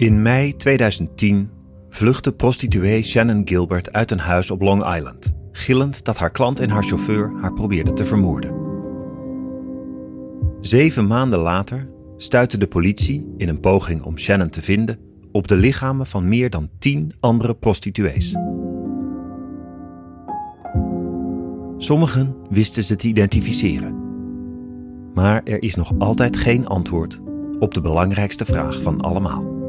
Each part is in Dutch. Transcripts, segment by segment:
In mei 2010 vluchtte prostituee Shannon Gilbert uit een huis op Long Island, gillend dat haar klant en haar chauffeur haar probeerden te vermoorden. Zeven maanden later stuitte de politie, in een poging om Shannon te vinden, op de lichamen van meer dan tien andere prostituees. Sommigen wisten ze te identificeren. Maar er is nog altijd geen antwoord op de belangrijkste vraag van allemaal.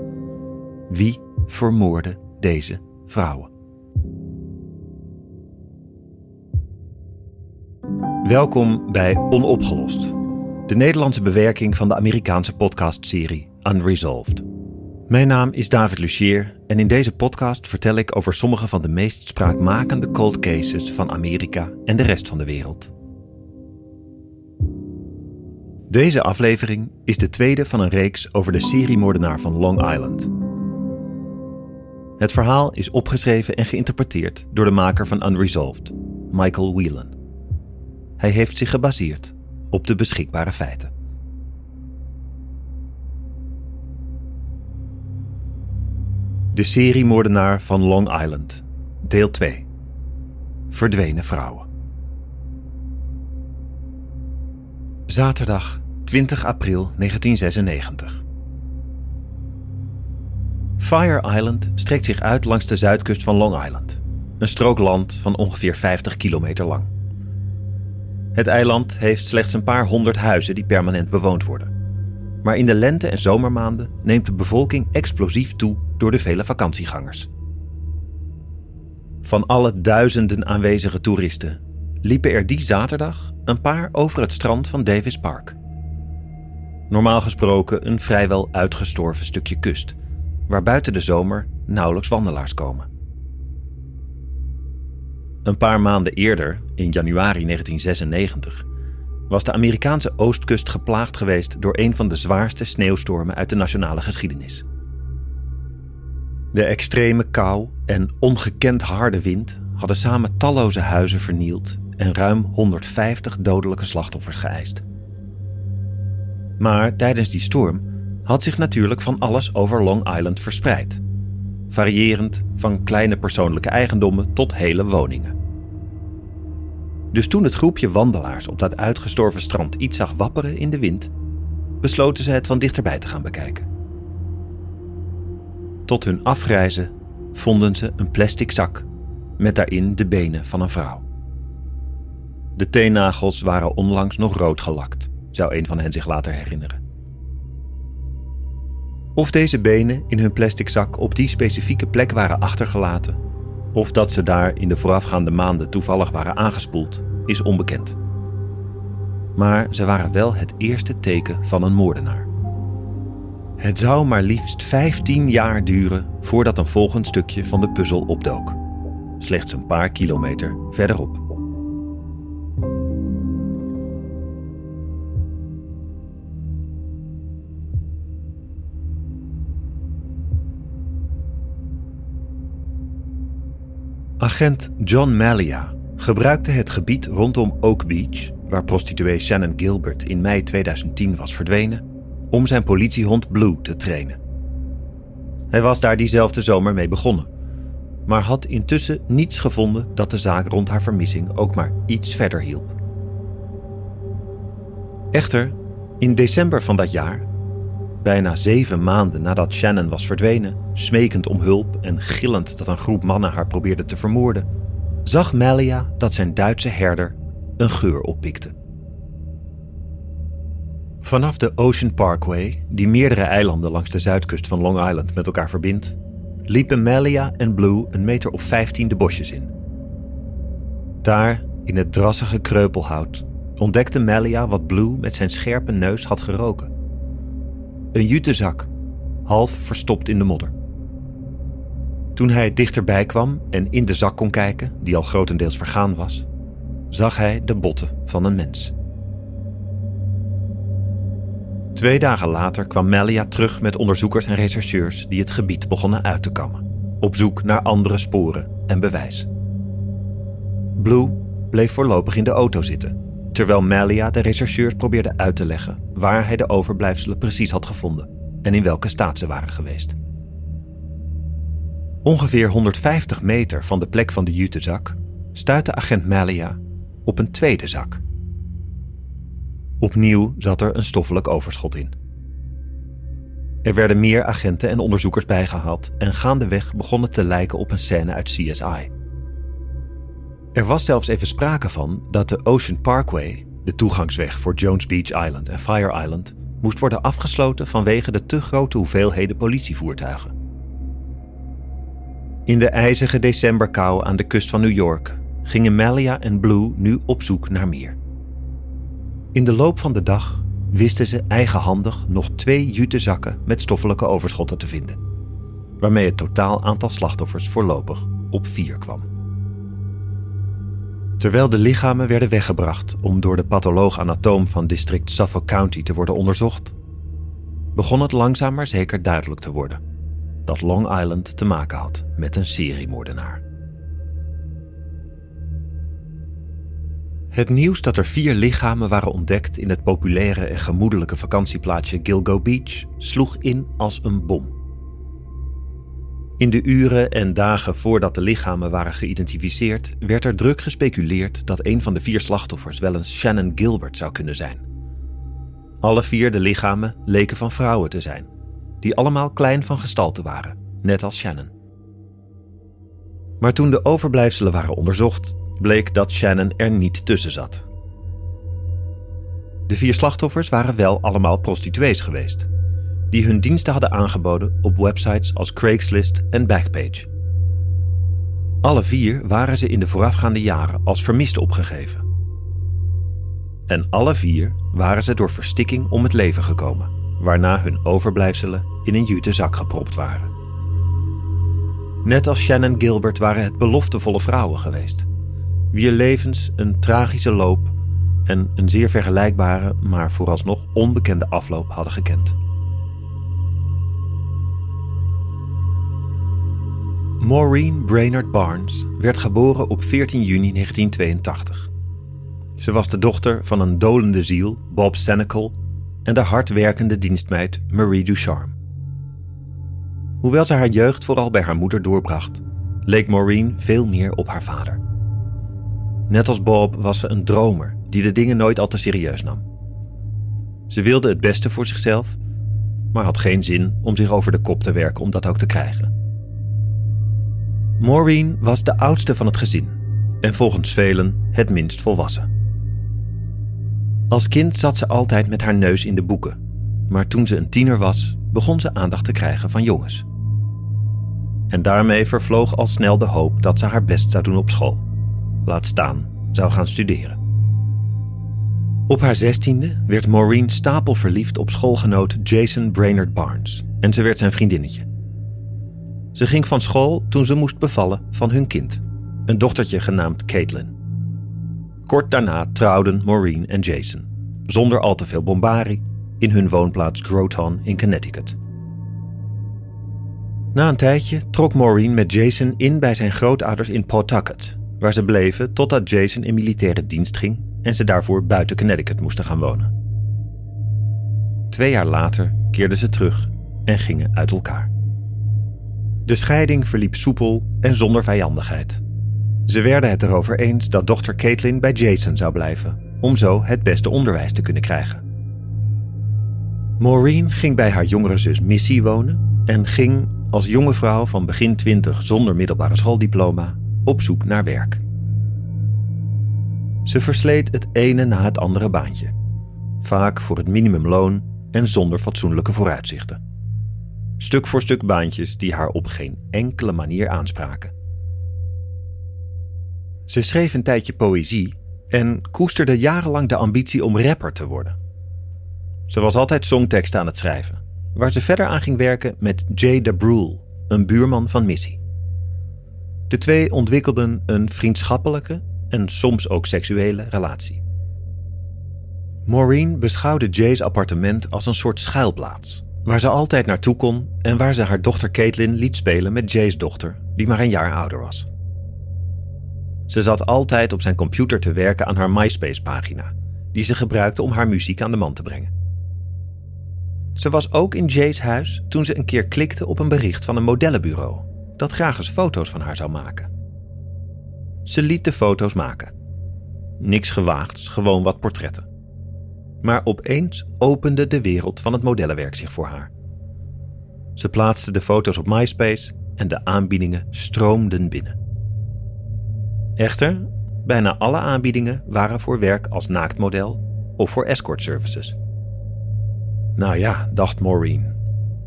Wie vermoordde deze vrouwen? Welkom bij Onopgelost, de Nederlandse bewerking van de Amerikaanse podcastserie Unresolved. Mijn naam is David Lucier en in deze podcast vertel ik over sommige van de meest spraakmakende cold cases van Amerika en de rest van de wereld. Deze aflevering is de tweede van een reeks over de seriemoordenaar van Long Island. Het verhaal is opgeschreven en geïnterpreteerd door de maker van Unresolved, Michael Whelan. Hij heeft zich gebaseerd op de beschikbare feiten. De seriemoordenaar van Long Island, deel 2. Verdwenen vrouwen. Zaterdag 20 april 1996. Fire Island strekt zich uit langs de zuidkust van Long Island, een strook land van ongeveer 50 kilometer lang. Het eiland heeft slechts een paar honderd huizen die permanent bewoond worden. Maar in de lente- en zomermaanden neemt de bevolking explosief toe door de vele vakantiegangers. Van alle duizenden aanwezige toeristen liepen er die zaterdag een paar over het strand van Davis Park. Normaal gesproken een vrijwel uitgestorven stukje kust, waar buiten de zomer nauwelijks wandelaars komen. Een paar maanden eerder, in januari 1996, was de Amerikaanse oostkust geplaagd geweest door een van de zwaarste sneeuwstormen uit de nationale geschiedenis. De extreme kou en ongekend harde wind hadden samen talloze huizen vernield en ruim 150 dodelijke slachtoffers geëist. Maar tijdens die storm had zich natuurlijk van alles over Long Island verspreid, variërend van kleine persoonlijke eigendommen tot hele woningen. Dus toen het groepje wandelaars op dat uitgestorven strand iets zag wapperen in de wind, besloten ze het van dichterbij te gaan bekijken. Tot hun afreizen vonden ze een plastic zak met daarin de benen van een vrouw. De teennagels waren onlangs nog rood gelakt, zou een van hen zich later herinneren. Of deze benen in hun plastic zak op die specifieke plek waren achtergelaten, of dat ze daar in de voorafgaande maanden toevallig waren aangespoeld, is onbekend. Maar ze waren wel het eerste teken van een moordenaar. Het zou maar liefst 15 jaar duren voordat een volgend stukje van de puzzel opdook. Slechts een paar kilometer verderop. Agent John Malia gebruikte het gebied rondom Oak Beach, waar prostituee Shannon Gilbert in mei 2010 was verdwenen, om zijn politiehond Blue te trainen. Hij was daar diezelfde zomer mee begonnen, maar had intussen niets gevonden dat de zaak rond haar vermissing ook maar iets verder hielp. Echter, in december van dat jaar, bijna zeven maanden nadat Shannon was verdwenen, smekend om hulp en gillend dat een groep mannen haar probeerde te vermoorden, zag Malia dat zijn Duitse herder een geur oppikte. Vanaf de Ocean Parkway, die meerdere eilanden langs de zuidkust van Long Island met elkaar verbindt, liepen Malia en Blue een meter of vijftien de bosjes in. Daar, in het drassige kreupelhout, ontdekte Malia wat Blue met zijn scherpe neus had geroken. Een jutezak, half verstopt in de modder. Toen hij dichterbij kwam en in de zak kon kijken, die al grotendeels vergaan was, zag hij de botten van een mens. Twee dagen later kwam Melia terug met onderzoekers en rechercheurs die het gebied begonnen uit te kammen, op zoek naar andere sporen en bewijs. Blue bleef voorlopig in de auto zitten, terwijl Melia de rechercheurs probeerde uit te leggen waar hij de overblijfselen precies had gevonden en in welke staat ze waren geweest. Ongeveer 150 meter van de plek van de jutezak stuitte agent Malia op een tweede zak. Opnieuw zat er een stoffelijk overschot in. Er werden meer agenten en onderzoekers bijgehaald en gaandeweg begon het te lijken op een scène uit CSI. Er was zelfs even sprake van dat de Ocean Parkway, de toegangsweg voor Jones Beach Island en Fire Island, moest worden afgesloten vanwege de te grote hoeveelheden politievoertuigen. In de ijzige decemberkou aan de kust van New York gingen Malia en Blue nu op zoek naar meer. In de loop van de dag wisten ze eigenhandig nog twee jutezakken met stoffelijke overschotten te vinden, waarmee het totaal aantal slachtoffers voorlopig op vier kwam. Terwijl de lichamen werden weggebracht om door de patholoog-anatoom van district Suffolk County te worden onderzocht, begon het langzaam maar zeker duidelijk te worden dat Long Island te maken had met een seriemoordenaar. Het nieuws dat er vier lichamen waren ontdekt in het populaire en gemoedelijke vakantieplaatsje Gilgo Beach sloeg in als een bom. In de uren en dagen voordat de lichamen waren geïdentificeerd, werd er druk gespeculeerd dat een van de vier slachtoffers wel eens Shannon Gilbert zou kunnen zijn. Alle vier de lichamen leken van vrouwen te zijn, die allemaal klein van gestalte waren, net als Shannon. Maar toen de overblijfselen waren onderzocht, bleek dat Shannon er niet tussen zat. De vier slachtoffers waren wel allemaal prostituees geweest, die hun diensten hadden aangeboden op websites als Craigslist en Backpage. Alle vier waren ze in de voorafgaande jaren als vermist opgegeven. En alle vier waren ze door verstikking om het leven gekomen, waarna hun overblijfselen in een jute zak gepropt waren. Net als Shannon Gilbert waren het beloftevolle vrouwen geweest, wier levens een tragische loop en een zeer vergelijkbare, maar vooralsnog onbekende afloop hadden gekend. Maureen Brainerd Barnes werd geboren op 14 juni 1982. Ze was de dochter van een dolende ziel, Bob Senecal, en de hardwerkende dienstmeid Marie Ducharme. Hoewel ze haar jeugd vooral bij haar moeder doorbracht, leek Maureen veel meer op haar vader. Net als Bob was ze een dromer die de dingen nooit al te serieus nam. Ze wilde het beste voor zichzelf, maar had geen zin om zich over de kop te werken om dat ook te krijgen. Maureen was de oudste van het gezin en volgens velen het minst volwassen. Als kind zat ze altijd met haar neus in de boeken, maar toen ze een tiener was, begon ze aandacht te krijgen van jongens. En daarmee vervloog al snel de hoop dat ze haar best zou doen op school. Laat staan, zou gaan studeren. Op haar zestiende werd Maureen stapelverliefd op schoolgenoot Jason Brainerd Barnes en ze werd zijn vriendinnetje. Ze ging van school toen ze moest bevallen van hun kind, een dochtertje genaamd Caitlin. Kort daarna trouwden Maureen en Jason, zonder al te veel bombarie, in hun woonplaats Groton in Connecticut. Na een tijdje trok Maureen met Jason in bij zijn grootouders in Pawtucket, waar ze bleven totdat Jason in militaire dienst ging en ze daarvoor buiten Connecticut moesten gaan wonen. Twee jaar later keerden ze terug en gingen uit elkaar. De scheiding verliep soepel en zonder vijandigheid. Ze werden het erover eens dat dochter Caitlin bij Jason zou blijven, om zo het beste onderwijs te kunnen krijgen. Maureen ging bij haar jongere zus Missy wonen en ging als jonge vrouw van begin twintig zonder middelbare schooldiploma op zoek naar werk. Ze versleet het ene na het andere baantje, vaak voor het minimumloon en zonder fatsoenlijke vooruitzichten stuk voor stuk baantjes die haar op geen enkele manier aanspraken. Ze schreef een tijdje poëzie en koesterde jarenlang de ambitie om rapper te worden. Ze was altijd songteksten aan het schrijven, waar ze verder aan ging werken met Jay DeBrule, een buurman van Missy. De twee ontwikkelden een vriendschappelijke en soms ook seksuele relatie. Maureen beschouwde Jay's appartement als een soort schuilplaats waar ze altijd naartoe kon en waar ze haar dochter Caitlin liet spelen met Jay's dochter, die maar een jaar ouder was. Ze zat altijd op zijn computer te werken aan haar MySpace-pagina, die ze gebruikte om haar muziek aan de man te brengen. Ze was ook in Jay's huis toen ze een keer klikte op een bericht van een modellenbureau dat graag eens foto's van haar zou maken. Ze liet de foto's maken. Niks gewaagds, gewoon wat portretten. Maar opeens opende de wereld van het modellenwerk zich voor haar. Ze plaatste de foto's op MySpace en de aanbiedingen stroomden binnen. Echter, bijna alle aanbiedingen waren voor werk als naaktmodel of voor escort services. Nou ja, dacht Maureen,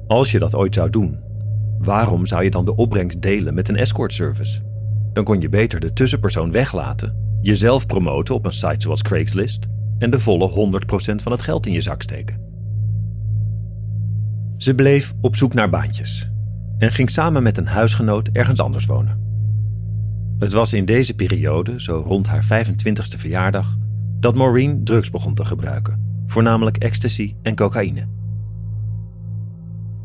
als je dat ooit zou doen, waarom zou je dan de opbrengst delen met een escort service? Dan kon je beter de tussenpersoon weglaten, jezelf promoten op een site zoals Craigslist en de volle 100% van het geld in je zak steken. Ze bleef op zoek naar baantjes en ging samen met een huisgenoot ergens anders wonen. Het was in deze periode, zo rond haar 25e verjaardag, dat Maureen drugs begon te gebruiken, voornamelijk ecstasy en cocaïne.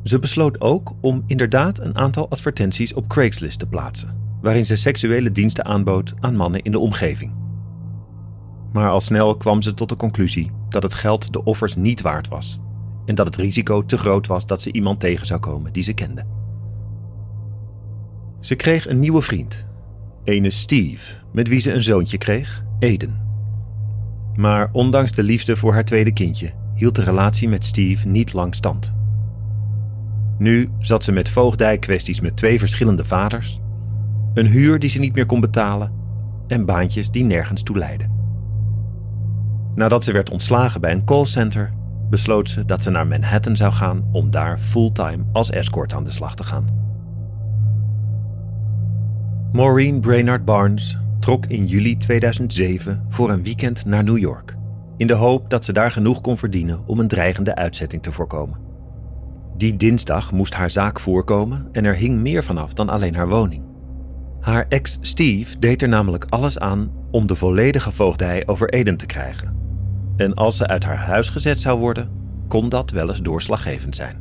Ze besloot ook om inderdaad een aantal advertenties op Craigslist te plaatsen, waarin ze seksuele diensten aanbood aan mannen in de omgeving. Maar al snel kwam ze tot de conclusie dat het geld de offers niet waard was en dat het risico te groot was dat ze iemand tegen zou komen die ze kende. Ze kreeg een nieuwe vriend, ene Steve, met wie ze een zoontje kreeg, Eden. Maar ondanks de liefde voor haar tweede kindje hield de relatie met Steve niet lang stand. Nu zat ze met voogdijkwesties met twee verschillende vaders, een huur die ze niet meer kon betalen en baantjes die nergens toe leidden. Nadat ze werd ontslagen bij een callcenter, besloot ze dat ze naar Manhattan zou gaan om daar fulltime als escort aan de slag te gaan. Maureen Brainard Barnes trok in juli 2007 voor een weekend naar New York, in de hoop dat ze daar genoeg kon verdienen om een dreigende uitzetting te voorkomen. Die dinsdag moest haar zaak voorkomen en er hing meer vanaf dan alleen haar woning. Haar ex Steve deed er namelijk alles aan om de volledige voogdij over Eden te krijgen. En als ze uit haar huis gezet zou worden, kon dat wel eens doorslaggevend zijn.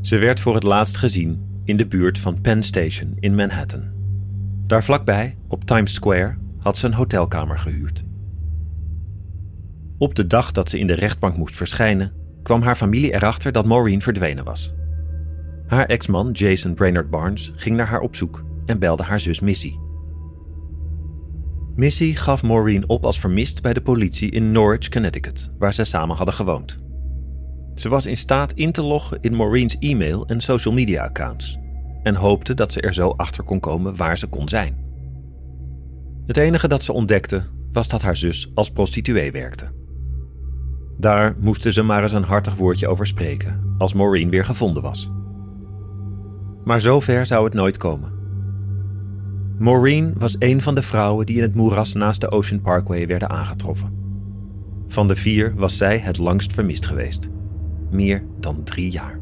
Ze werd voor het laatst gezien in de buurt van Penn Station in Manhattan. Daar vlakbij, op Times Square, had ze een hotelkamer gehuurd. Op de dag dat ze in de rechtbank moest verschijnen, kwam haar familie erachter dat Maureen verdwenen was. Haar ex-man Jason Brainerd Barnes ging naar haar op zoek en belde haar zus Missy. Missy gaf Maureen op als vermist bij de politie in Norwich, Connecticut, waar ze samen hadden gewoond. Ze was in staat in te loggen in Maureen's e-mail en social media accounts en hoopte dat ze er zo achter kon komen waar ze kon zijn. Het enige dat ze ontdekte was dat haar zus als prostituee werkte. Daar moesten ze maar eens een hartig woordje over spreken als Maureen weer gevonden was. Maar zover zou het nooit komen. Maureen was een van de vrouwen die in het moeras naast de Ocean Parkway werden aangetroffen. Van de vier was zij het langst vermist geweest. Meer dan drie jaar.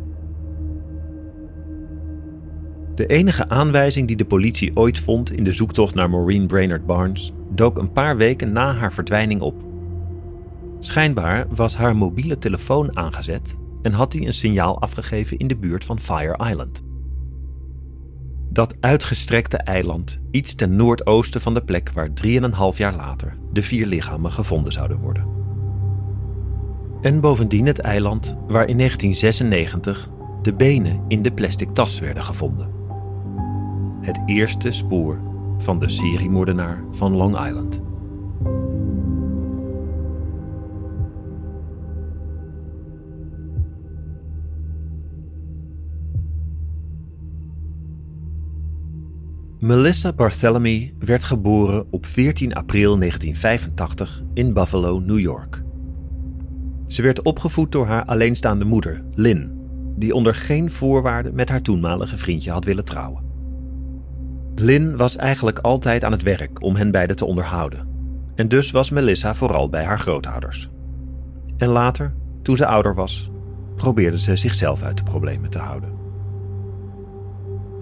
De enige aanwijzing die de politie ooit vond in de zoektocht naar Maureen Brainerd Barnes dook een paar weken na haar verdwijning op. Schijnbaar was haar mobiele telefoon aangezet en had hij een signaal afgegeven in de buurt van Fire Island. Dat uitgestrekte eiland, iets ten noordoosten van de plek waar 3,5 jaar later de vier lichamen gevonden zouden worden. En bovendien het eiland waar in 1996 de benen in de plastic tas werden gevonden. Het eerste spoor van de seriemoordenaar van Long Island. Melissa Barthélemy werd geboren op 14 april 1985 in Buffalo, New York. Ze werd opgevoed door haar alleenstaande moeder, Lynn, die onder geen voorwaarden met haar toenmalige vriendje had willen trouwen. Lynn was eigenlijk altijd aan het werk om hen beiden te onderhouden, en dus was Melissa vooral bij haar grootouders. En later, toen ze ouder was, probeerde ze zichzelf uit de problemen te houden.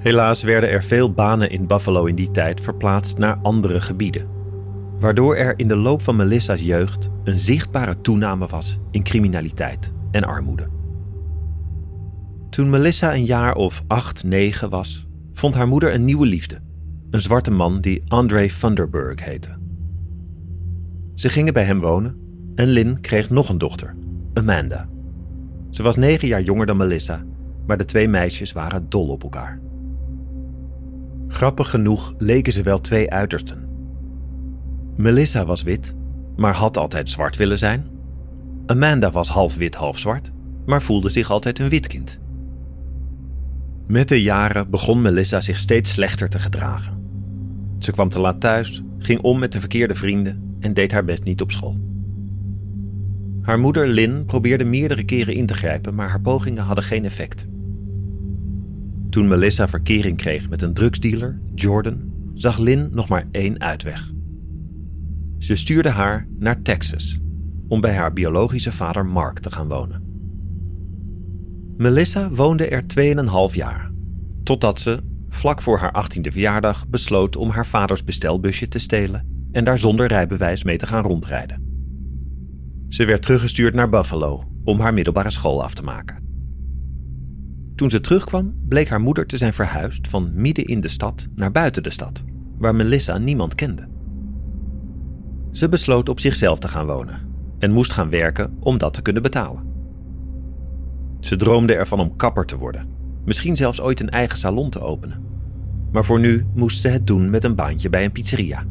Helaas werden er veel banen in Buffalo in die tijd verplaatst naar andere gebieden, waardoor er in de loop van Melissa's jeugd een zichtbare toename was in criminaliteit en armoede. Toen Melissa een jaar of acht, negen was, vond haar moeder een nieuwe liefde, een zwarte man die Andre Vanderburg heette. Ze gingen bij hem wonen en Lynn kreeg nog een dochter, Amanda. Ze was negen jaar jonger dan Melissa maar de twee meisjes waren dol op elkaar. Grappig genoeg leken ze wel twee uitersten. Melissa was wit, maar had altijd zwart willen zijn. Amanda was half wit, half zwart, maar voelde zich altijd een wit kind. Met de jaren begon Melissa zich steeds slechter te gedragen. Ze kwam te laat thuis, ging om met de verkeerde vrienden en deed haar best niet op school. Haar moeder Lynn probeerde meerdere keren in te grijpen, maar haar pogingen hadden geen effect. Toen Melissa verkering kreeg met een drugsdealer, Jordan, zag Lynn nog maar één uitweg. Ze stuurde haar naar Texas om bij haar biologische vader Mark te gaan wonen. Melissa woonde er 2,5 jaar, totdat ze, vlak voor haar 18e verjaardag, besloot om haar vaders bestelbusje te stelen en daar zonder rijbewijs mee te gaan rondrijden. Ze werd teruggestuurd naar Buffalo om haar middelbare school af te maken. Toen ze terugkwam, bleek haar moeder te zijn verhuisd van midden in de stad naar buiten de stad, waar Melissa niemand kende. Ze besloot op zichzelf te gaan wonen en moest gaan werken om dat te kunnen betalen. Ze droomde ervan om kapper te worden, misschien zelfs ooit een eigen salon te openen. Maar voor nu moest ze het doen met een baantje bij een pizzeria.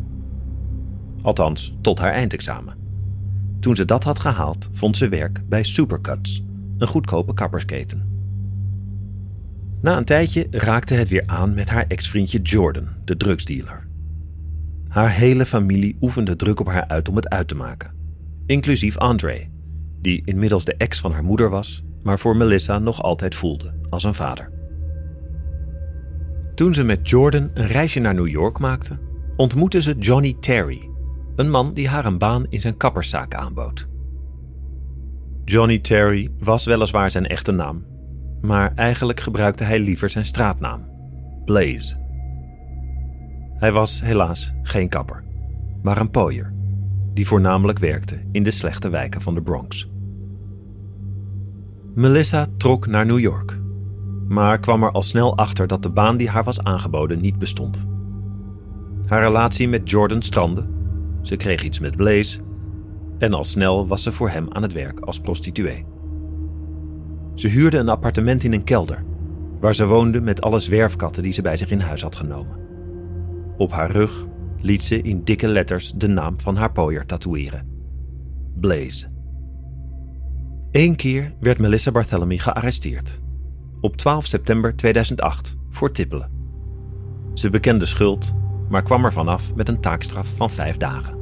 Althans, tot haar eindexamen. Toen ze dat had gehaald, vond ze werk bij Supercuts, een goedkope kappersketen. Na een tijdje raakte het weer aan met haar ex-vriendje Jordan, de drugsdealer. Haar hele familie oefende druk op haar uit om het uit te maken, inclusief Andre, die inmiddels de ex van haar moeder was, maar voor Melissa nog altijd voelde als een vader. Toen ze met Jordan een reisje naar New York maakte, ontmoette ze Johnny Terry, een man die haar een baan in zijn kapperszaak aanbood. Johnny Terry was weliswaar zijn echte naam, maar eigenlijk gebruikte hij liever zijn straatnaam, Blaze. Hij was helaas geen kapper, maar een pooier, die voornamelijk werkte in de slechte wijken van de Bronx. Melissa trok naar New York, maar kwam er al snel achter dat de baan die haar was aangeboden niet bestond. Haar relatie met Jordan strandde, ze kreeg iets met Blaze en al snel was ze voor hem aan het werk als prostituee. Ze huurde een appartement in een kelder, waar ze woonde met alle zwerfkatten die ze bij zich in huis had genomen. Op haar rug liet ze in dikke letters de naam van haar pooier tatoeëren: Blaze. Eén keer werd Melissa Barthélemy gearresteerd. Op 12 september 2008 voor tippelen. Ze bekende schuld, maar kwam er vanaf met een taakstraf van vijf dagen.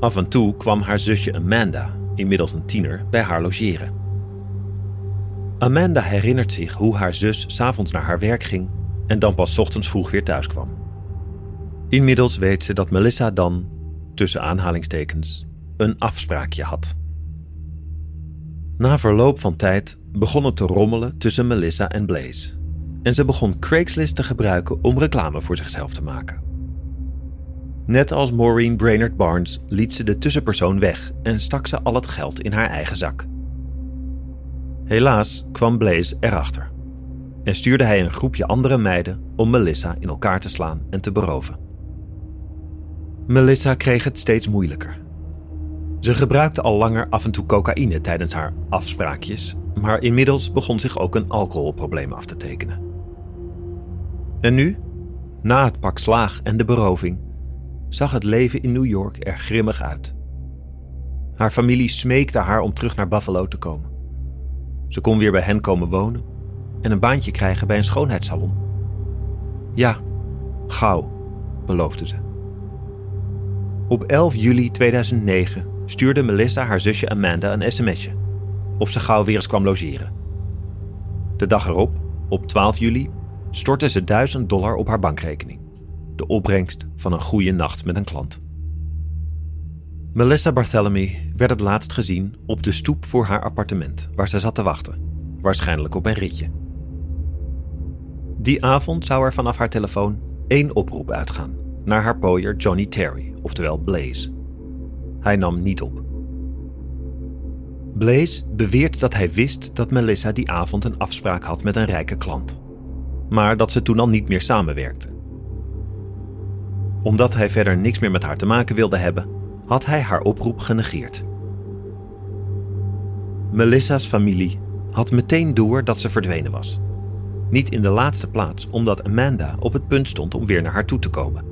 Af en toe kwam haar zusje Amanda, inmiddels een tiener, bij haar logeren. Amanda herinnert zich hoe haar zus s'avonds naar haar werk ging en dan pas ochtends vroeg weer thuis kwam. Inmiddels weet ze dat Melissa dan, tussen aanhalingstekens, een afspraakje had. Na verloop van tijd begon het te rommelen tussen Melissa en Blaze. En ze begon Craigslist te gebruiken om reclame voor zichzelf te maken. Net als Maureen Brainerd Barnes liet ze de tussenpersoon weg en stak ze al het geld in haar eigen zak. Helaas kwam Blaze erachter en stuurde hij een groepje andere meiden om Melissa in elkaar te slaan en te beroven. Melissa kreeg het steeds moeilijker. Ze gebruikte al langer af en toe cocaïne tijdens haar afspraakjes, maar inmiddels begon zich ook een alcoholprobleem af te tekenen. En nu, na het pak slaag en de beroving, zag het leven in New York er grimmig uit. Haar familie smeekte haar om terug naar Buffalo te komen. Ze kon weer bij hen komen wonen en een baantje krijgen bij een schoonheidssalon. Ja, gauw, beloofde ze. Op 11 juli 2009 stuurde Melissa haar zusje Amanda een sms'je of ze gauw weer eens kwam logeren. De dag erop, op 12 juli, stortte ze 1000 dollar op haar bankrekening. De opbrengst van een goede nacht met een klant. Melissa Barthélemy werd het laatst gezien op de stoep voor haar appartement, waar ze zat te wachten, waarschijnlijk op een ritje. Die avond zou er vanaf haar telefoon één oproep uitgaan naar haar pooier Johnny Terry, oftewel Blaze. Hij nam niet op. Blaze beweert dat hij wist dat Melissa die avond een afspraak had met een rijke klant, maar dat ze toen al niet meer samenwerkten. Omdat hij verder niks meer met haar te maken wilde hebben, had hij haar oproep genegeerd. Melissa's familie had meteen door dat ze verdwenen was. Niet in de laatste plaats omdat Amanda op het punt stond om weer naar haar toe te komen.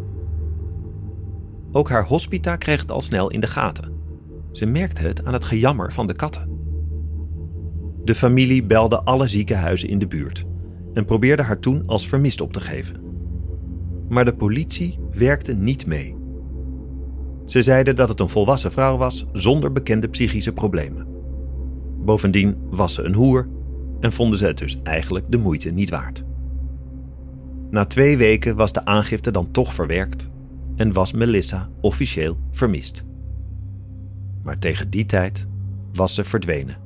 Ook haar hospita kreeg het al snel in de gaten. Ze merkte het aan het gejammer van de katten. De familie belde alle ziekenhuizen in de buurt en probeerde haar toen als vermist op te geven. Maar de politie werkte niet mee. Ze zeiden dat het een volwassen vrouw was zonder bekende psychische problemen. Bovendien was ze een hoer en vonden ze het dus eigenlijk de moeite niet waard. Na twee weken was de aangifte dan toch verwerkt en was Melissa officieel vermist. Maar tegen die tijd was ze verdwenen,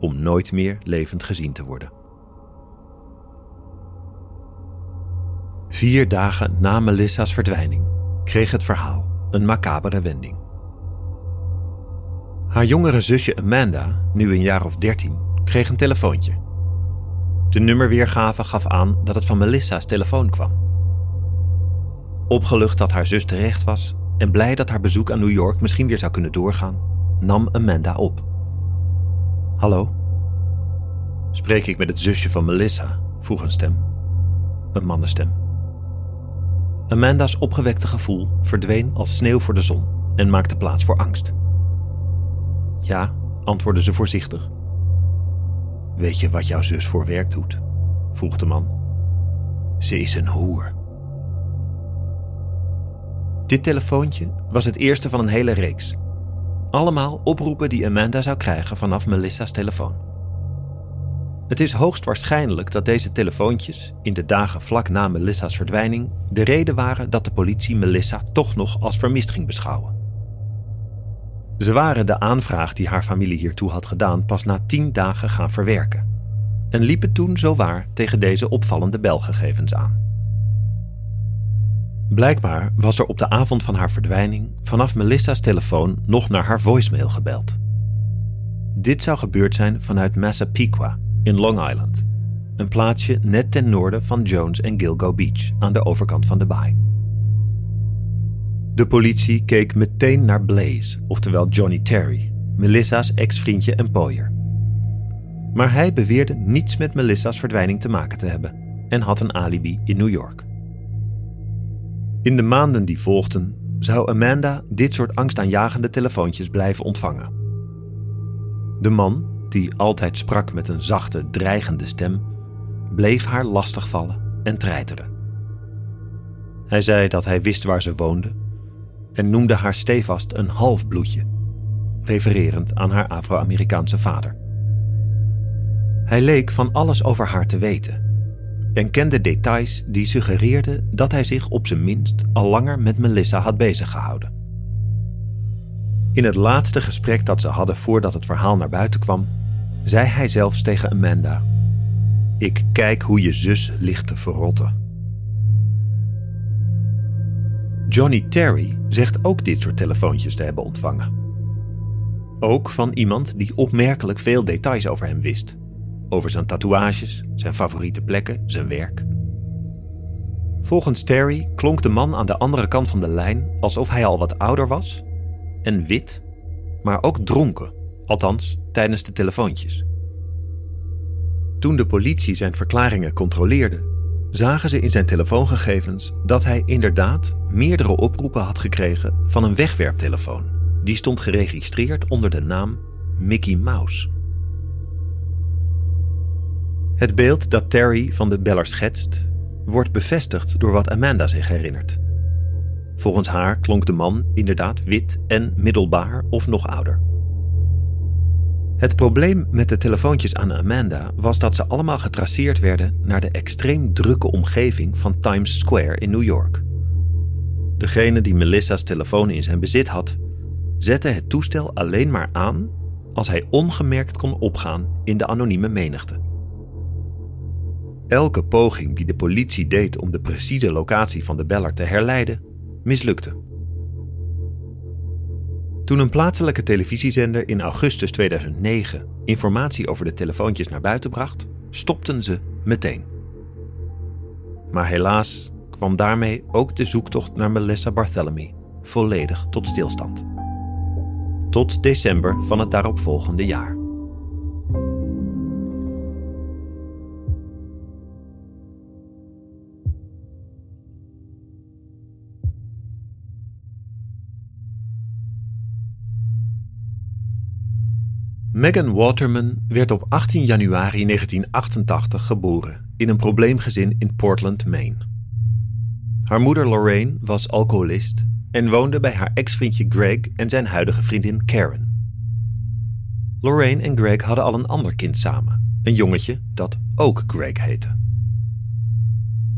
om nooit meer levend gezien te worden. Vier dagen na Melissa's verdwijning kreeg het verhaal een macabere wending. Haar jongere zusje Amanda, nu een jaar of dertien, kreeg een telefoontje. De nummerweergave gaf aan dat het van Melissa's telefoon kwam. Opgelucht dat haar zus terecht was en blij dat haar bezoek aan New York misschien weer zou kunnen doorgaan, nam Amanda op. Hallo? Spreek ik met het zusje van Melissa? vroeg een stem. Een mannenstem. Amanda's opgewekte gevoel verdween als sneeuw voor de zon en maakte plaats voor angst. Ja, antwoordde ze voorzichtig. Weet je wat jouw zus voor werk doet? vroeg de man. Ze is een hoer. Dit telefoontje was het eerste van een hele reeks. Allemaal oproepen die Amanda zou krijgen vanaf Melissa's telefoon. Het is hoogst waarschijnlijk dat deze telefoontjes in de dagen vlak na Melissa's verdwijning de reden waren dat de politie Melissa toch nog als vermist ging beschouwen. Ze waren de aanvraag die haar familie hiertoe had gedaan pas na tien dagen gaan verwerken en liepen toen zowaar tegen deze opvallende belgegevens aan. Blijkbaar was er op de avond van haar verdwijning vanaf Melissa's telefoon nog naar haar voicemail gebeld. Dit zou gebeurd zijn vanuit Massapequa in Long Island, een plaatsje net ten noorden van Jones en Gilgo Beach aan de overkant van de baai. De politie keek meteen naar Blaze, oftewel Johnny Terry, Melissa's ex-vriendje en pooier. Maar hij beweerde niets met Melissa's verdwijning te maken te hebben en had een alibi in New York. In de maanden die volgden zou Amanda dit soort angstaanjagende telefoontjes blijven ontvangen. De man, die altijd sprak met een zachte, dreigende stem, bleef haar lastigvallen en treiteren. Hij zei dat hij wist waar ze woonde en noemde haar stevast een halfbloedje, refererend aan haar Afro-Amerikaanse vader. Hij leek van alles over haar te weten en kende details die suggereerden dat hij zich op zijn minst al langer met Melissa had beziggehouden. In het laatste gesprek dat ze hadden voordat het verhaal naar buiten kwam, zei hij zelfs tegen Amanda: Ik kijk hoe je zus ligt te verrotten. Johnny Terry zegt ook dit soort telefoontjes te hebben ontvangen. Ook van iemand die opmerkelijk veel details over hem wist. Over zijn tatoeages, zijn favoriete plekken, zijn werk. Volgens Terry klonk de man aan de andere kant van de lijn alsof hij al wat ouder was en wit, maar ook dronken, althans tijdens de telefoontjes. Toen de politie zijn verklaringen controleerde, zagen ze in zijn telefoongegevens dat hij inderdaad meerdere oproepen had gekregen van een wegwerptelefoon. Die stond geregistreerd onder de naam Mickey Mouse. Het beeld dat Terry van de beller schetst, wordt bevestigd door wat Amanda zich herinnert. Volgens haar klonk de man inderdaad wit en middelbaar of nog ouder. Het probleem met de telefoontjes aan Amanda was dat ze allemaal getraceerd werden naar de extreem drukke omgeving van Times Square in New York. Degene die Melissa's telefoon in zijn bezit had, zette het toestel alleen maar aan als hij ongemerkt kon opgaan in de anonieme menigte. Elke poging die de politie deed om de precieze locatie van de beller te herleiden, mislukte. Toen een plaatselijke televisiezender in augustus 2009 informatie over de telefoontjes naar buiten bracht, stopten ze meteen. Maar helaas kwam daarmee ook de zoektocht naar Melissa Barthélemy volledig tot stilstand. Tot december van het daaropvolgende jaar. Megan Waterman werd op 18 januari 1988 geboren in een probleemgezin in Portland, Maine. Haar moeder Lorraine was alcoholist en woonde bij haar ex-vriendje Greg en zijn huidige vriendin Karen. Lorraine en Greg hadden al een ander kind samen, een jongetje dat ook Greg heette.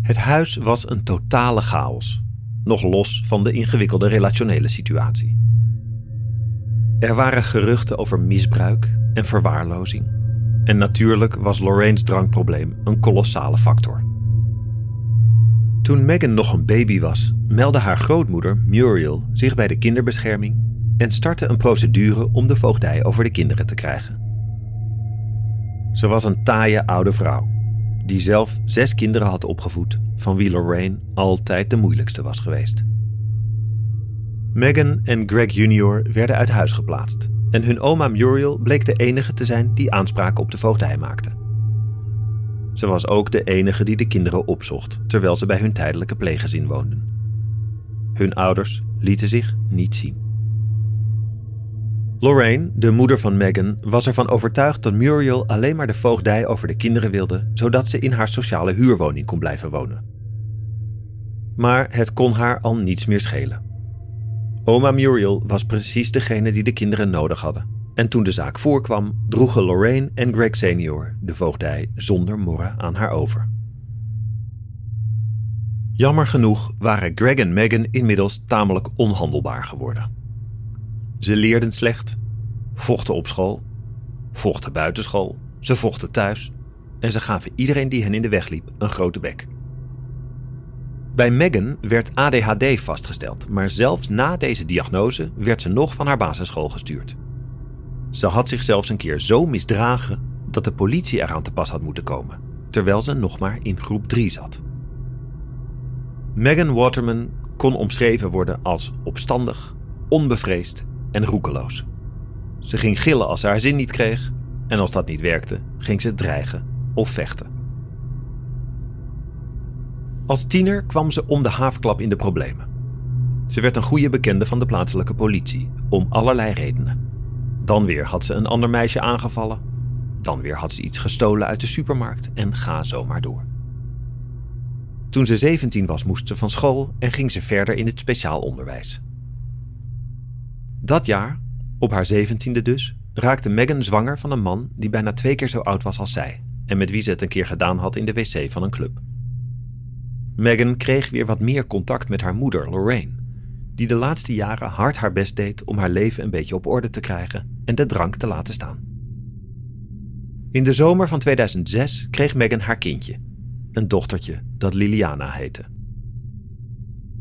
Het huis was een totale chaos, nog los van de ingewikkelde relationele situatie. Er waren geruchten over misbruik en verwaarlozing. En natuurlijk was Lorraine's drankprobleem een kolossale factor. Toen Megan nog een baby was, meldde haar grootmoeder Muriel zich bij de kinderbescherming en startte een procedure om de voogdij over de kinderen te krijgen. Ze was een taaie oude vrouw, die zelf zes kinderen had opgevoed, van wie Lorraine altijd de moeilijkste was geweest. Megan en Greg Jr. werden uit huis geplaatst en hun oma Muriel bleek de enige te zijn die aanspraak op de voogdij maakte. Ze was ook de enige die de kinderen opzocht terwijl ze bij hun tijdelijke pleeggezin woonden. Hun ouders lieten zich niet zien. Lorraine, de moeder van Megan, was ervan overtuigd dat Muriel alleen maar de voogdij over de kinderen wilde, zodat ze in haar sociale huurwoning kon blijven wonen. Maar het kon haar al niets meer schelen. Oma Muriel was precies degene die de kinderen nodig hadden. En toen de zaak voorkwam, droegen Lorraine en Greg senior de voogdij zonder morren aan haar over. Jammer genoeg waren Greg en Megan inmiddels tamelijk onhandelbaar geworden. Ze leerden slecht, vochten op school, vochten buitenschool, ze vochten thuis en ze gaven iedereen die hen in de weg liep een grote bek. Bij Megan werd ADHD vastgesteld, maar zelfs na deze diagnose werd ze nog van haar basisschool gestuurd. Ze had zich zelfs een keer zo misdragen dat de politie eraan te pas had moeten komen, terwijl ze nog maar in groep 3 zat. Megan Waterman kon omschreven worden als opstandig, onbevreesd en roekeloos. Ze ging gillen als ze haar zin niet kreeg, en als dat niet werkte, ging ze dreigen of vechten. Als tiener kwam ze om de haafklap in de problemen. Ze werd een goede bekende van de plaatselijke politie, om allerlei redenen. Dan weer had ze een ander meisje aangevallen. Dan weer had ze iets gestolen uit de supermarkt en ga zo maar door. Toen ze 17 was, moest ze van school en ging ze verder in het speciaal onderwijs. Dat jaar, op haar zeventiende dus, raakte Megan zwanger van een man die bijna twee keer zo oud was als zij en met wie ze het een keer gedaan had in de wc van een club. Megan kreeg weer wat meer contact met haar moeder, Lorraine, die de laatste jaren hard haar best deed om haar leven een beetje op orde te krijgen en de drank te laten staan. In de zomer van 2006 kreeg Megan haar kindje, een dochtertje dat Liliana heette.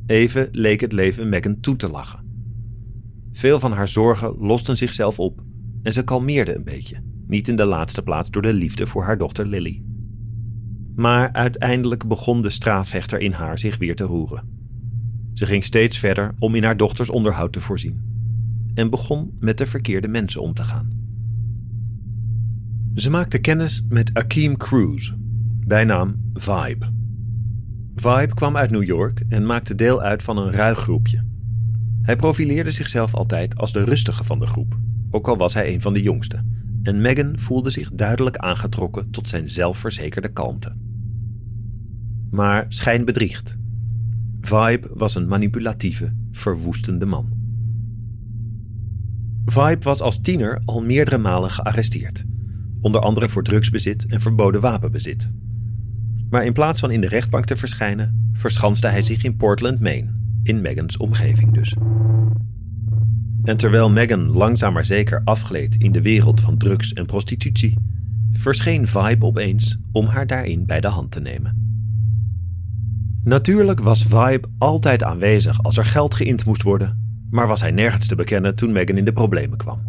Even leek het leven Megan toe te lachen. Veel van haar zorgen losten zichzelf op en ze kalmeerde een beetje, niet in de laatste plaats door de liefde voor haar dochter Lily. Maar uiteindelijk begon de straatvechter in haar zich weer te roeren. Ze ging steeds verder om in haar dochters onderhoud te voorzien. En begon met de verkeerde mensen om te gaan. Ze maakte kennis met Akeem Cruz, bijnaam Vibe. Vibe kwam uit New York en maakte deel uit van een ruig groepje. Hij profileerde zichzelf altijd als de rustige van de groep, ook al was hij een van de jongste. En Megan voelde zich duidelijk aangetrokken tot zijn zelfverzekerde kalmte maar schijn bedriegt. Vibe was een manipulatieve, verwoestende man. Vibe was als tiener al meerdere malen gearresteerd, onder andere voor drugsbezit en verboden wapenbezit. Maar in plaats van in de rechtbank te verschijnen, verschanste hij zich in Portland, Maine, in Megans omgeving dus. En terwijl Megan langzaam maar zeker afgleed in de wereld van drugs en prostitutie, verscheen Vibe opeens om haar daarin bij de hand te nemen. Natuurlijk was Vibe altijd aanwezig als er geld geïnd moest worden, maar was hij nergens te bekennen toen Megan in de problemen kwam.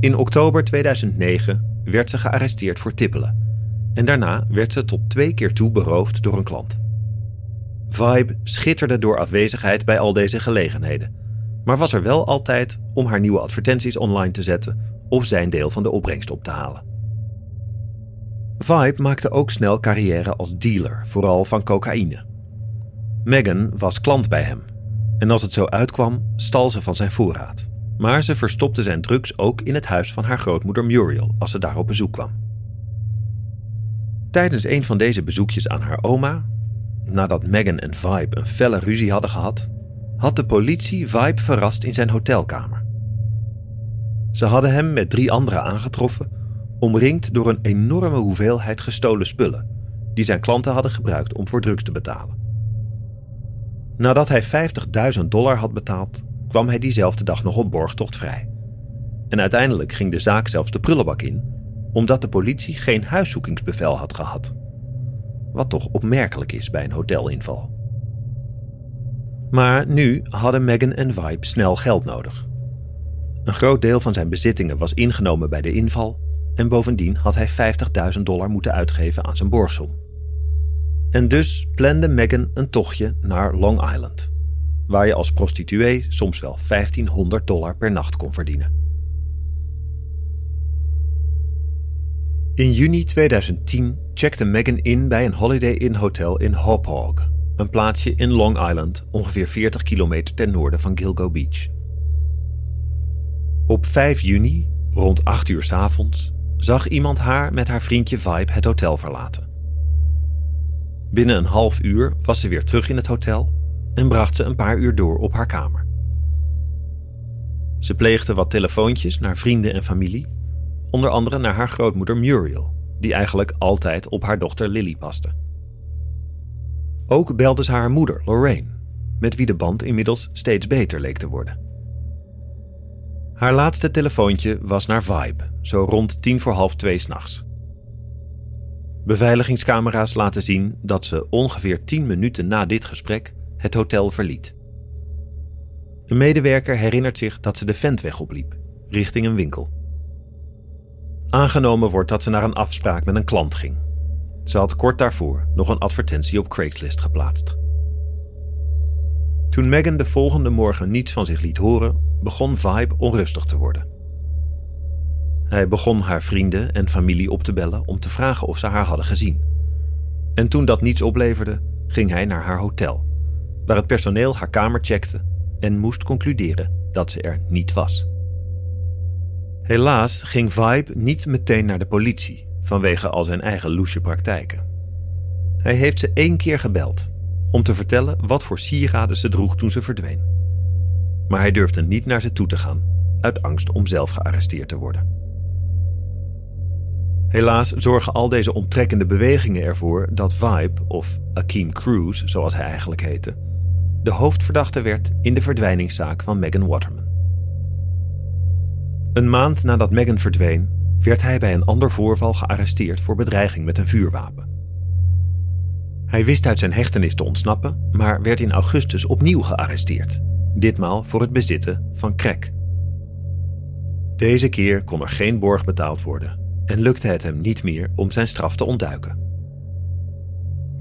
In oktober 2009 werd ze gearresteerd voor tippelen en daarna werd ze tot twee keer toe beroofd door een klant. Vibe schitterde door afwezigheid bij al deze gelegenheden, maar was er wel altijd om haar nieuwe advertenties online te zetten of zijn deel van de opbrengst op te halen. Vibe maakte ook snel carrière als dealer, vooral van cocaïne. Megan was klant bij hem en als het zo uitkwam, stal ze van zijn voorraad. Maar ze verstopte zijn drugs ook in het huis van haar grootmoeder Muriel als ze daar op bezoek kwam. Tijdens een van deze bezoekjes aan haar oma, nadat Megan en Vibe een felle ruzie hadden gehad, had de politie Vibe verrast in zijn hotelkamer. Ze hadden hem met drie anderen aangetroffen, omringd door een enorme hoeveelheid gestolen spullen, die zijn klanten hadden gebruikt om voor drugs te betalen. Nadat hij 50.000 dollar had betaald, kwam hij diezelfde dag nog op borgtocht vrij. En uiteindelijk ging de zaak zelfs de prullenbak in, omdat de politie geen huiszoekingsbevel had gehad. Wat toch opmerkelijk is bij een hotelinval. Maar nu hadden Megan en Vibe snel geld nodig. Een groot deel van zijn bezittingen was ingenomen bij de inval en bovendien had hij 50.000 dollar moeten uitgeven aan zijn borgsom. En dus plande Megan een tochtje naar Long Island, waar je als prostituee soms wel 1500 dollar per nacht kon verdienen. In juni 2010 checkte Megan in bij een Holiday Inn hotel in Hauppauge, een plaatsje in Long Island, ongeveer 40 kilometer ten noorden van Gilgo Beach. Op 5 juni, rond 8 uur 's avonds, zag iemand haar met haar vriendje Vibe het hotel verlaten. Binnen een half uur was ze weer terug in het hotel en bracht ze een paar uur door op haar kamer. Ze pleegde wat telefoontjes naar vrienden en familie, onder andere naar haar grootmoeder Muriel, die eigenlijk altijd op haar dochter Lily paste. Ook belde ze haar moeder Lorraine, met wie de band inmiddels steeds beter leek te worden. Haar laatste telefoontje was naar Vibe, zo rond tien voor half twee s'nachts. Beveiligingscamera's laten zien dat ze ongeveer 10 minuten na dit gesprek het hotel verliet. Een medewerker herinnert zich dat ze de ventweg opliep, richting een winkel. Aangenomen wordt dat ze naar een afspraak met een klant ging. Ze had kort daarvoor nog een advertentie op Craigslist geplaatst. Toen Megan de volgende morgen niets van zich liet horen, begon Vibe onrustig te worden. Hij begon haar vrienden en familie op te bellen om te vragen of ze haar hadden gezien. En toen dat niets opleverde, ging hij naar haar hotel, waar het personeel haar kamer checkte en moest concluderen dat ze er niet was. Helaas ging Vibe niet meteen naar de politie vanwege al zijn eigen loesje praktijken. Hij heeft ze één keer gebeld om te vertellen wat voor sieraden ze droeg toen ze verdween. Maar hij durfde niet naar ze toe te gaan uit angst om zelf gearresteerd te worden. Helaas zorgen al deze onttrekkende bewegingen ervoor dat Vibe, of Akeem Cruz zoals hij eigenlijk heette, de hoofdverdachte werd in de verdwijningszaak van Megan Waterman. Een maand nadat Megan verdween, werd hij bij een ander voorval gearresteerd voor bedreiging met een vuurwapen. Hij wist uit zijn hechtenis te ontsnappen, maar werd in augustus opnieuw gearresteerd, ditmaal voor het bezitten van crack. Deze keer kon er geen borg betaald worden en lukte het hem niet meer om zijn straf te ontduiken.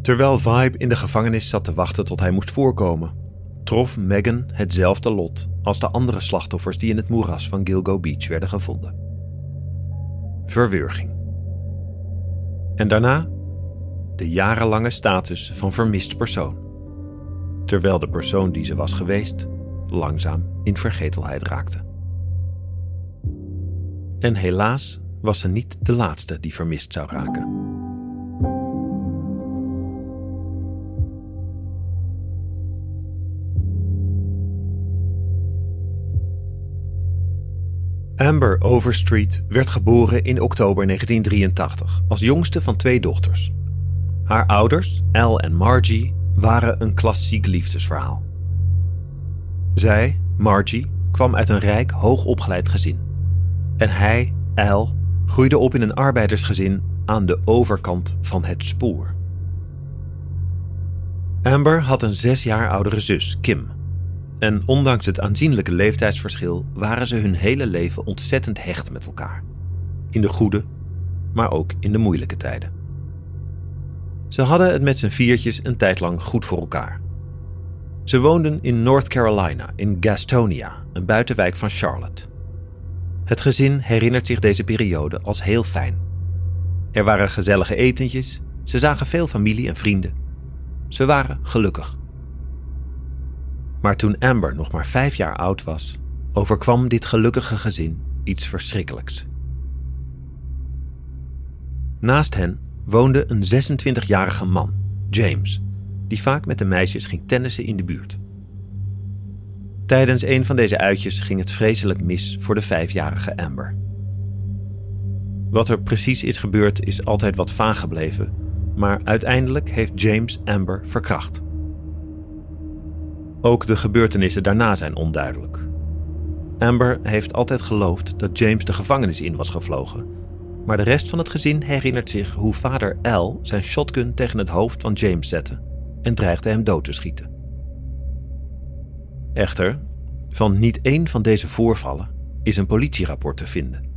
Terwijl Vibe in de gevangenis zat te wachten tot hij moest voorkomen, trof Megan hetzelfde lot als de andere slachtoffers die in het moeras van Gilgo Beach werden gevonden. Verwurging. En daarna de jarenlange status van vermist persoon, terwijl de persoon die ze was geweest langzaam in vergetelheid raakte. En helaas was ze niet de laatste die vermist zou raken. Amber Overstreet werd geboren in oktober 1983 als jongste van twee dochters. Haar ouders, Al en Margie, waren een klassiek liefdesverhaal. Zij, Margie, kwam uit een rijk, hoogopgeleid gezin. En hij, Al, groeide op in een arbeidersgezin aan de overkant van het spoor. Amber had een zes jaar oudere zus, Kim. En ondanks het aanzienlijke leeftijdsverschil waren ze hun hele leven ontzettend hecht met elkaar. In de goede, maar ook in de moeilijke tijden. Ze hadden het met z'n viertjes een tijd lang goed voor elkaar. Ze woonden in North Carolina, in Gastonia, een buitenwijk van Charlotte. Het gezin herinnert zich deze periode als heel fijn. Er waren gezellige etentjes, ze zagen veel familie en vrienden. Ze waren gelukkig. Maar toen Amber nog maar vijf jaar oud was, overkwam dit gelukkige gezin iets verschrikkelijks. Naast hen woonde een 26-jarige man, James, die vaak met de meisjes ging tennissen in de buurt. Tijdens een van deze uitjes ging het vreselijk mis voor de vijfjarige Amber. Wat er precies is gebeurd is altijd wat vaag gebleven, maar uiteindelijk heeft James Amber verkracht. Ook de gebeurtenissen daarna zijn onduidelijk. Amber heeft altijd geloofd dat James de gevangenis in was gevlogen, maar de rest van het gezin herinnert zich hoe vader Al zijn shotgun tegen het hoofd van James zette en dreigde hem dood te schieten. Echter, van niet één van deze voorvallen is een politierapport te vinden.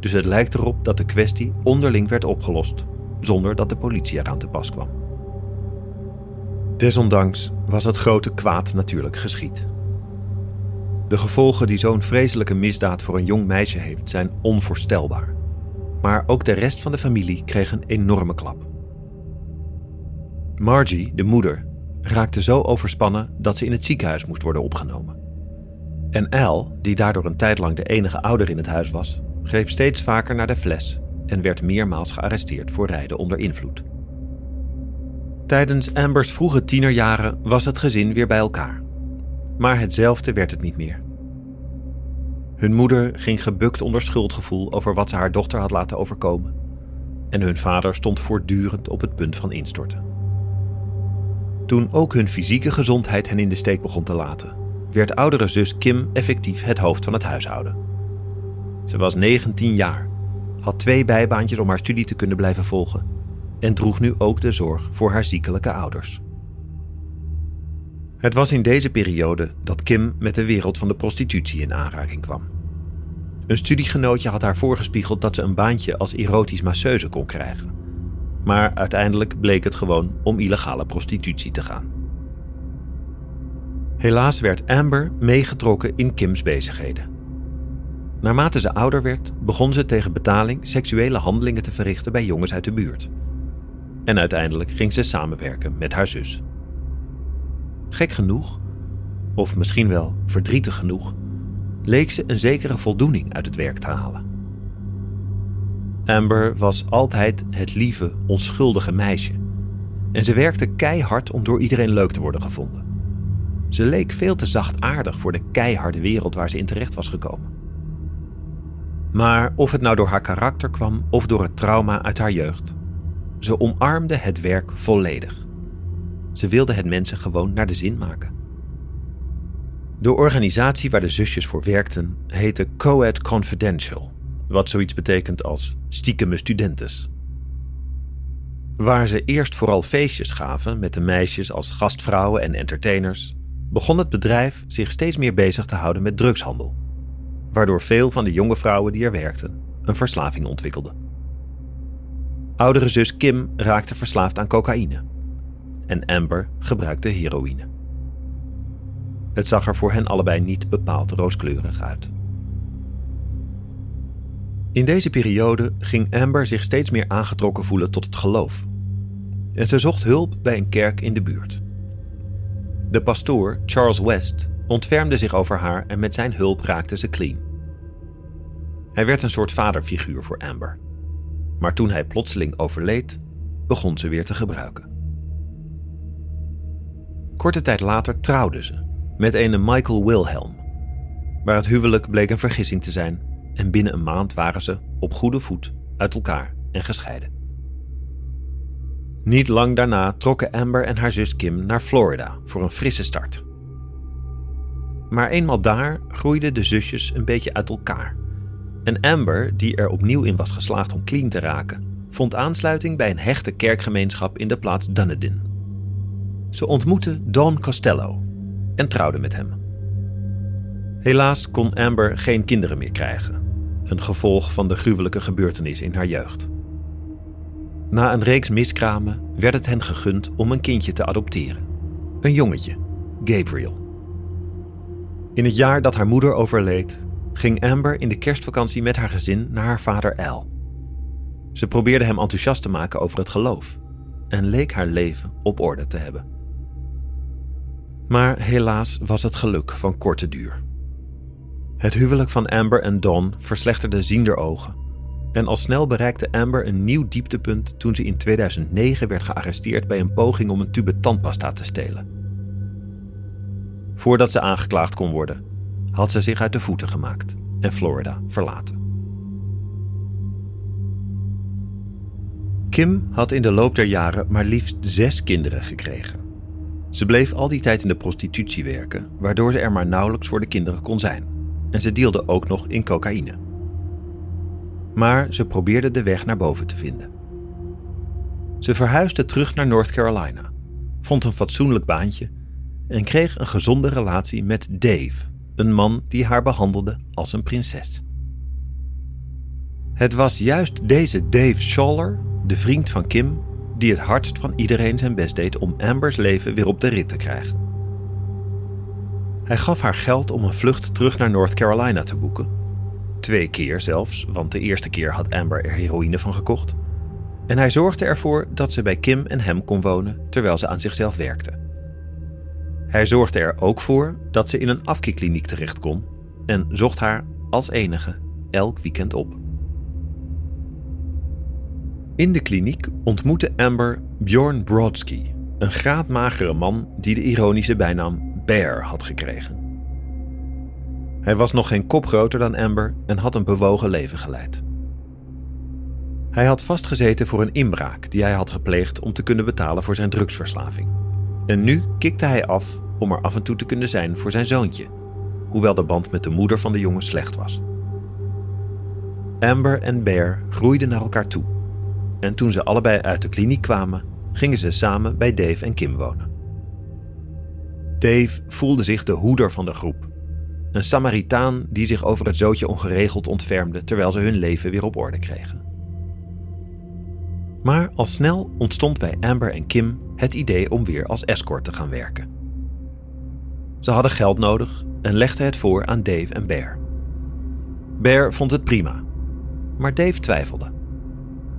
Dus het lijkt erop dat de kwestie onderling werd opgelost, zonder dat de politie eraan te pas kwam. Desondanks was het grote kwaad natuurlijk geschied. De gevolgen die zo'n vreselijke misdaad voor een jong meisje heeft zijn onvoorstelbaar. Maar ook de rest van de familie kreeg een enorme klap. Margie, de moeder, raakte zo overspannen dat ze in het ziekenhuis moest worden opgenomen. En Al, die daardoor een tijd lang de enige ouder in het huis was, greep steeds vaker naar de fles en werd meermaals gearresteerd voor rijden onder invloed. Tijdens Ambers vroege tienerjaren was het gezin weer bij elkaar. Maar hetzelfde werd het niet meer. Hun moeder ging gebukt onder schuldgevoel over wat ze haar dochter had laten overkomen. En hun vader stond voortdurend op het punt van instorten. Toen ook hun fysieke gezondheid hen in de steek begon te laten, werd oudere zus Kim effectief het hoofd van het huishouden. Ze was 19 jaar, had twee bijbaantjes om haar studie te kunnen blijven volgen en droeg nu ook de zorg voor haar ziekelijke ouders. Het was in deze periode dat Kim met de wereld van de prostitutie in aanraking kwam. Een studiegenootje had haar voorgespiegeld dat ze een baantje als erotisch masseuse kon krijgen. Maar uiteindelijk bleek het gewoon om illegale prostitutie te gaan. Helaas werd Amber meegetrokken in Kims bezigheden. Naarmate ze ouder werd, begon ze tegen betaling seksuele handelingen te verrichten bij jongens uit de buurt. En uiteindelijk ging ze samenwerken met haar zus. Gek genoeg, of misschien wel verdrietig genoeg, leek ze een zekere voldoening uit het werk te halen. Amber was altijd het lieve, onschuldige meisje. En ze werkte keihard om door iedereen leuk te worden gevonden. Ze leek veel te zachtaardig voor de keiharde wereld waar ze in terecht was gekomen. Maar of het nou door haar karakter kwam of door het trauma uit haar jeugd, ze omarmde het werk volledig. Ze wilde het mensen gewoon naar de zin maken. De organisatie waar de zusjes voor werkten heette Coed Confidential, wat zoiets betekent als stiekeme studentes. Waar ze eerst vooral feestjes gaven met de meisjes als gastvrouwen en entertainers, begon het bedrijf zich steeds meer bezig te houden met drugshandel, waardoor veel van de jonge vrouwen die er werkten een verslaving ontwikkelden. Oudere zus Kim raakte verslaafd aan cocaïne. En Amber gebruikte heroïne. Het zag er voor hen allebei niet bepaald rooskleurig uit. In deze periode ging Amber zich steeds meer aangetrokken voelen tot het geloof. En ze zocht hulp bij een kerk in de buurt. De pastoor, Charles West, ontfermde zich over haar en met zijn hulp raakte ze clean. Hij werd een soort vaderfiguur voor Amber. Maar toen hij plotseling overleed, begon ze weer te gebruiken. Korte tijd later trouwde ze met een Michael Wilhelm. Maar het huwelijk bleek een vergissing te zijn en binnen een maand waren ze op goede voet uit elkaar en gescheiden. Niet lang daarna trokken Amber en haar zus Kim naar Florida voor een frisse start. Maar eenmaal daar groeiden de zusjes een beetje uit elkaar en Amber, die er opnieuw in was geslaagd om clean te raken, vond aansluiting bij een hechte kerkgemeenschap in de plaats Dunedin. Ze ontmoette Don Costello en trouwde met hem. Helaas kon Amber geen kinderen meer krijgen, een gevolg van de gruwelijke gebeurtenis in haar jeugd. Na een reeks miskramen werd het hen gegund om een kindje te adopteren. Een jongetje, Gabriel. In het jaar dat haar moeder overleed, ging Amber in de kerstvakantie met haar gezin naar haar vader Al. Ze probeerde hem enthousiast te maken over het geloof en leek haar leven op orde te hebben. Maar helaas was het geluk van korte duur. Het huwelijk van Amber en Don verslechterde ziender ogen. En al snel bereikte Amber een nieuw dieptepunt toen ze in 2009 werd gearresteerd bij een poging om een tube tandpasta te stelen. Voordat ze aangeklaagd kon worden, had ze zich uit de voeten gemaakt en Florida verlaten. Kim had in de loop der jaren maar liefst zes kinderen gekregen. Ze bleef al die tijd in de prostitutie werken, waardoor ze er maar nauwelijks voor de kinderen kon zijn. En ze deelde ook nog in cocaïne. Maar ze probeerde de weg naar boven te vinden. Ze verhuisde terug naar North Carolina, vond een fatsoenlijk baantje en kreeg een gezonde relatie met Dave, een man die haar behandelde als een prinses. Het was juist deze Dave Schaller, de vriend van Kim, die het hardst van iedereen zijn best deed om Ambers leven weer op de rit te krijgen. Hij gaf haar geld om een vlucht terug naar North Carolina te boeken. Twee keer zelfs, want de eerste keer had Amber er heroïne van gekocht. En hij zorgde ervoor dat ze bij Kim en hem kon wonen terwijl ze aan zichzelf werkte. Hij zorgde er ook voor dat ze in een afkikkliniek terecht kon en zocht haar als enige elk weekend op. In de kliniek ontmoette Amber Bjorn Brodsky, een graadmagere man die de ironische bijnaam Bear had gekregen. Hij was nog geen kop groter dan Amber en had een bewogen leven geleid. Hij had vastgezeten voor een inbraak die hij had gepleegd om te kunnen betalen voor zijn drugsverslaving. En nu kikte hij af om er af en toe te kunnen zijn voor zijn zoontje, hoewel de band met de moeder van de jongen slecht was. Amber en Bear groeiden naar elkaar toe en toen ze allebei uit de kliniek kwamen, gingen ze samen bij Dave en Kim wonen. Dave voelde zich de hoeder van de groep. Een Samaritaan die zich over het zootje ongeregeld ontfermde terwijl ze hun leven weer op orde kregen. Maar al snel ontstond bij Amber en Kim het idee om weer als escort te gaan werken. Ze hadden geld nodig en legden het voor aan Dave en Bear. Bear vond het prima, maar Dave twijfelde.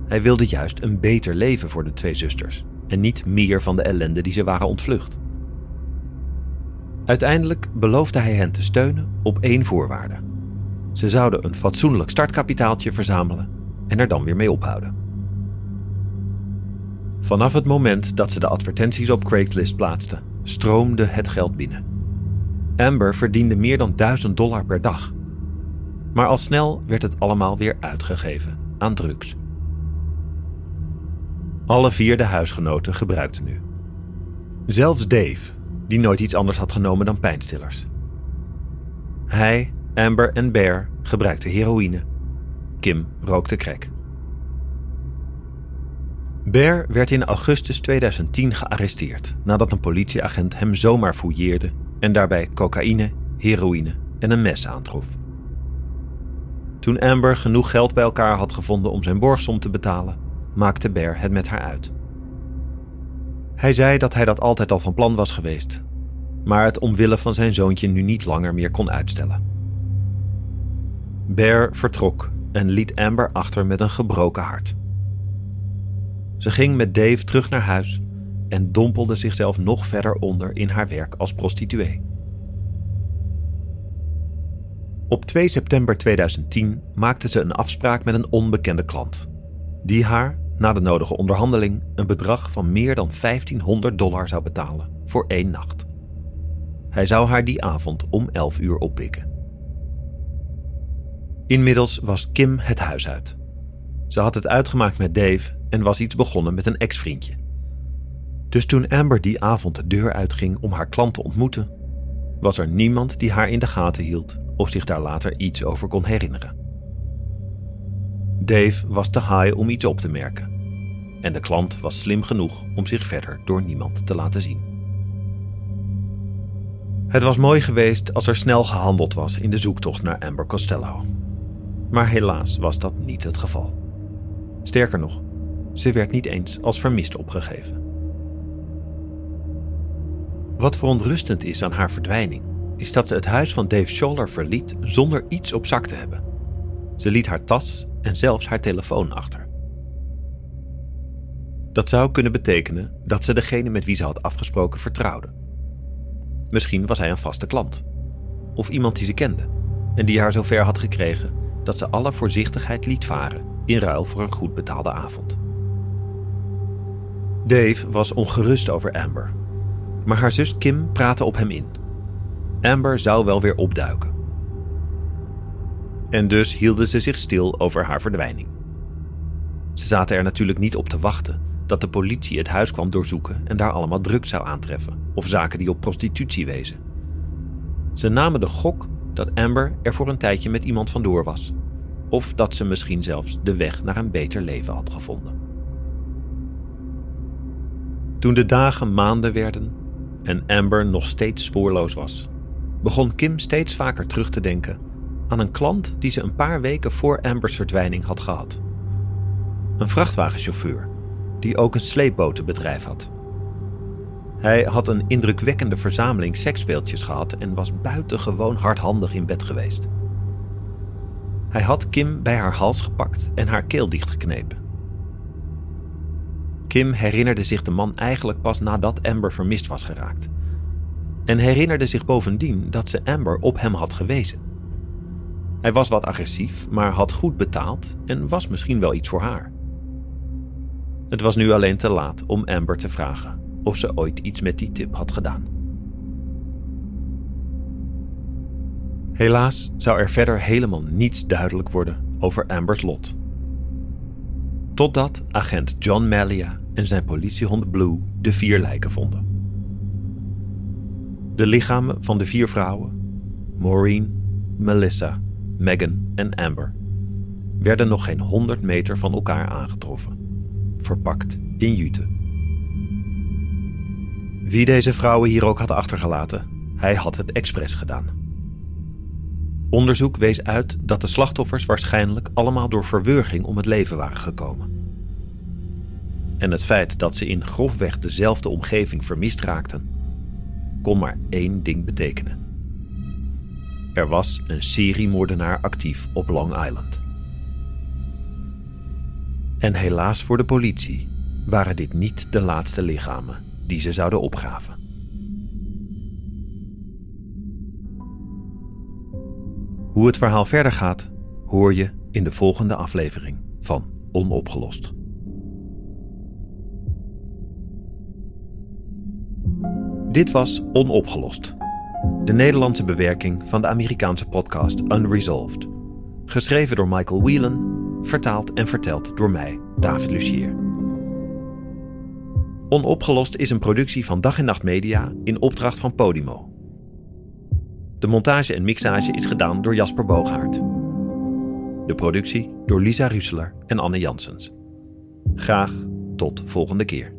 Hij wilde juist een beter leven voor de twee zusters en niet meer van de ellende die ze waren ontvlucht. Uiteindelijk beloofde hij hen te steunen op één voorwaarde. Ze zouden een fatsoenlijk startkapitaaltje verzamelen en er dan weer mee ophouden. Vanaf het moment dat ze de advertenties op Craigslist plaatsten, stroomde het geld binnen. Amber verdiende meer dan 1000 dollar per dag. Maar al snel werd het allemaal weer uitgegeven aan drugs. Alle vier de huisgenoten gebruikten nu. Zelfs Dave, die nooit iets anders had genomen dan pijnstillers. Hij, Amber en Bear gebruikten heroïne. Kim rookte crack. Bear werd in augustus 2010 gearresteerd nadat een politieagent hem zomaar fouilleerde en daarbij cocaïne, heroïne en een mes aantrof. Toen Amber genoeg geld bij elkaar had gevonden om zijn borgsom te betalen, maakte Bear het met haar uit. Hij zei dat hij dat altijd al van plan was geweest, maar het omwille van zijn zoontje nu niet langer meer kon uitstellen. Bear vertrok en liet Amber achter met een gebroken hart. Ze ging met Dave terug naar huis en dompelde zichzelf nog verder onder in haar werk als prostituee. Op 2 september 2010 maakte ze een afspraak met een onbekende klant, die haar na de nodige onderhandeling een bedrag van meer dan 1500 dollar zou betalen voor één nacht. Hij zou haar die avond om 11 uur oppikken. Inmiddels was Kim het huis uit. Ze had het uitgemaakt met Dave en was iets begonnen met een ex-vriendje. Dus toen Amber die avond de deur uitging om haar klant te ontmoeten, was er niemand die haar in de gaten hield of zich daar later iets over kon herinneren. Dave was te high om iets op te merken. En de klant was slim genoeg om zich verder door niemand te laten zien. Het was mooi geweest als er snel gehandeld was in de zoektocht naar Amber Costello. Maar helaas was dat niet het geval. Sterker nog, ze werd niet eens als vermist opgegeven. Wat verontrustend is aan haar verdwijning, is dat ze het huis van Dave Scholler verliet zonder iets op zak te hebben. Ze liet haar tas en zelfs haar telefoon achter. Dat zou kunnen betekenen dat ze degene met wie ze had afgesproken vertrouwde. Misschien was hij een vaste klant, of iemand die ze kende, en die haar zover had gekregen dat ze alle voorzichtigheid liet varen in ruil voor een goed betaalde avond. Dave was ongerust over Amber, maar haar zus Kim praatte op hem in. Amber zou wel weer opduiken. En dus hielden ze zich stil over haar verdwijning. Ze zaten er natuurlijk niet op te wachten dat de politie het huis kwam doorzoeken en daar allemaal drugs zou aantreffen of zaken die op prostitutie wezen. Ze namen de gok dat Amber er voor een tijdje met iemand vandoor was, of dat ze misschien zelfs de weg naar een beter leven had gevonden. Toen de dagen maanden werden en Amber nog steeds spoorloos was, begon Kim steeds vaker terug te denken aan een klant die ze een paar weken voor Ambers verdwijning had gehad. Een vrachtwagenchauffeur die ook een sleepbotenbedrijf had. Hij had een indrukwekkende verzameling seksspeeltjes gehad en was buitengewoon hardhandig in bed geweest. Hij had Kim bij haar hals gepakt en haar keel dichtgeknepen. Kim herinnerde zich de man eigenlijk pas nadat Amber vermist was geraakt. En herinnerde zich bovendien dat ze Amber op hem had gewezen. Hij was wat agressief, maar had goed betaald en was misschien wel iets voor haar. Het was nu alleen te laat om Amber te vragen of ze ooit iets met die tip had gedaan. Helaas zou er verder helemaal niets duidelijk worden over Ambers lot. Totdat agent John Malia en zijn politiehond Blue de vier lijken vonden. De lichamen van de vier vrouwen, Maureen, Melissa, Megan en Amber, werden nog geen 100 meter van elkaar aangetroffen, verpakt in jute. Wie deze vrouwen hier ook had achtergelaten, hij had het expres gedaan. Onderzoek wees uit dat de slachtoffers waarschijnlijk allemaal door verwurging om het leven waren gekomen. En het feit dat ze in grofweg dezelfde omgeving vermist raakten, kon maar één ding betekenen. Er was een seriemoordenaar actief op Long Island. En helaas voor de politie waren dit niet de laatste lichamen die ze zouden opgraven. Hoe het verhaal verder gaat, hoor je in de volgende aflevering van Onopgelost. Dit was Onopgelost, de Nederlandse bewerking van de Amerikaanse podcast Unresolved. Geschreven door Michael Whelan, vertaald en verteld door mij, David Lucier. Onopgelost is een productie van Dag en Nacht Media in opdracht van Podimo. De montage en mixage is gedaan door Jasper Booghaart. De productie door Lisa Russelaar en Anne Janssens. Graag tot volgende keer.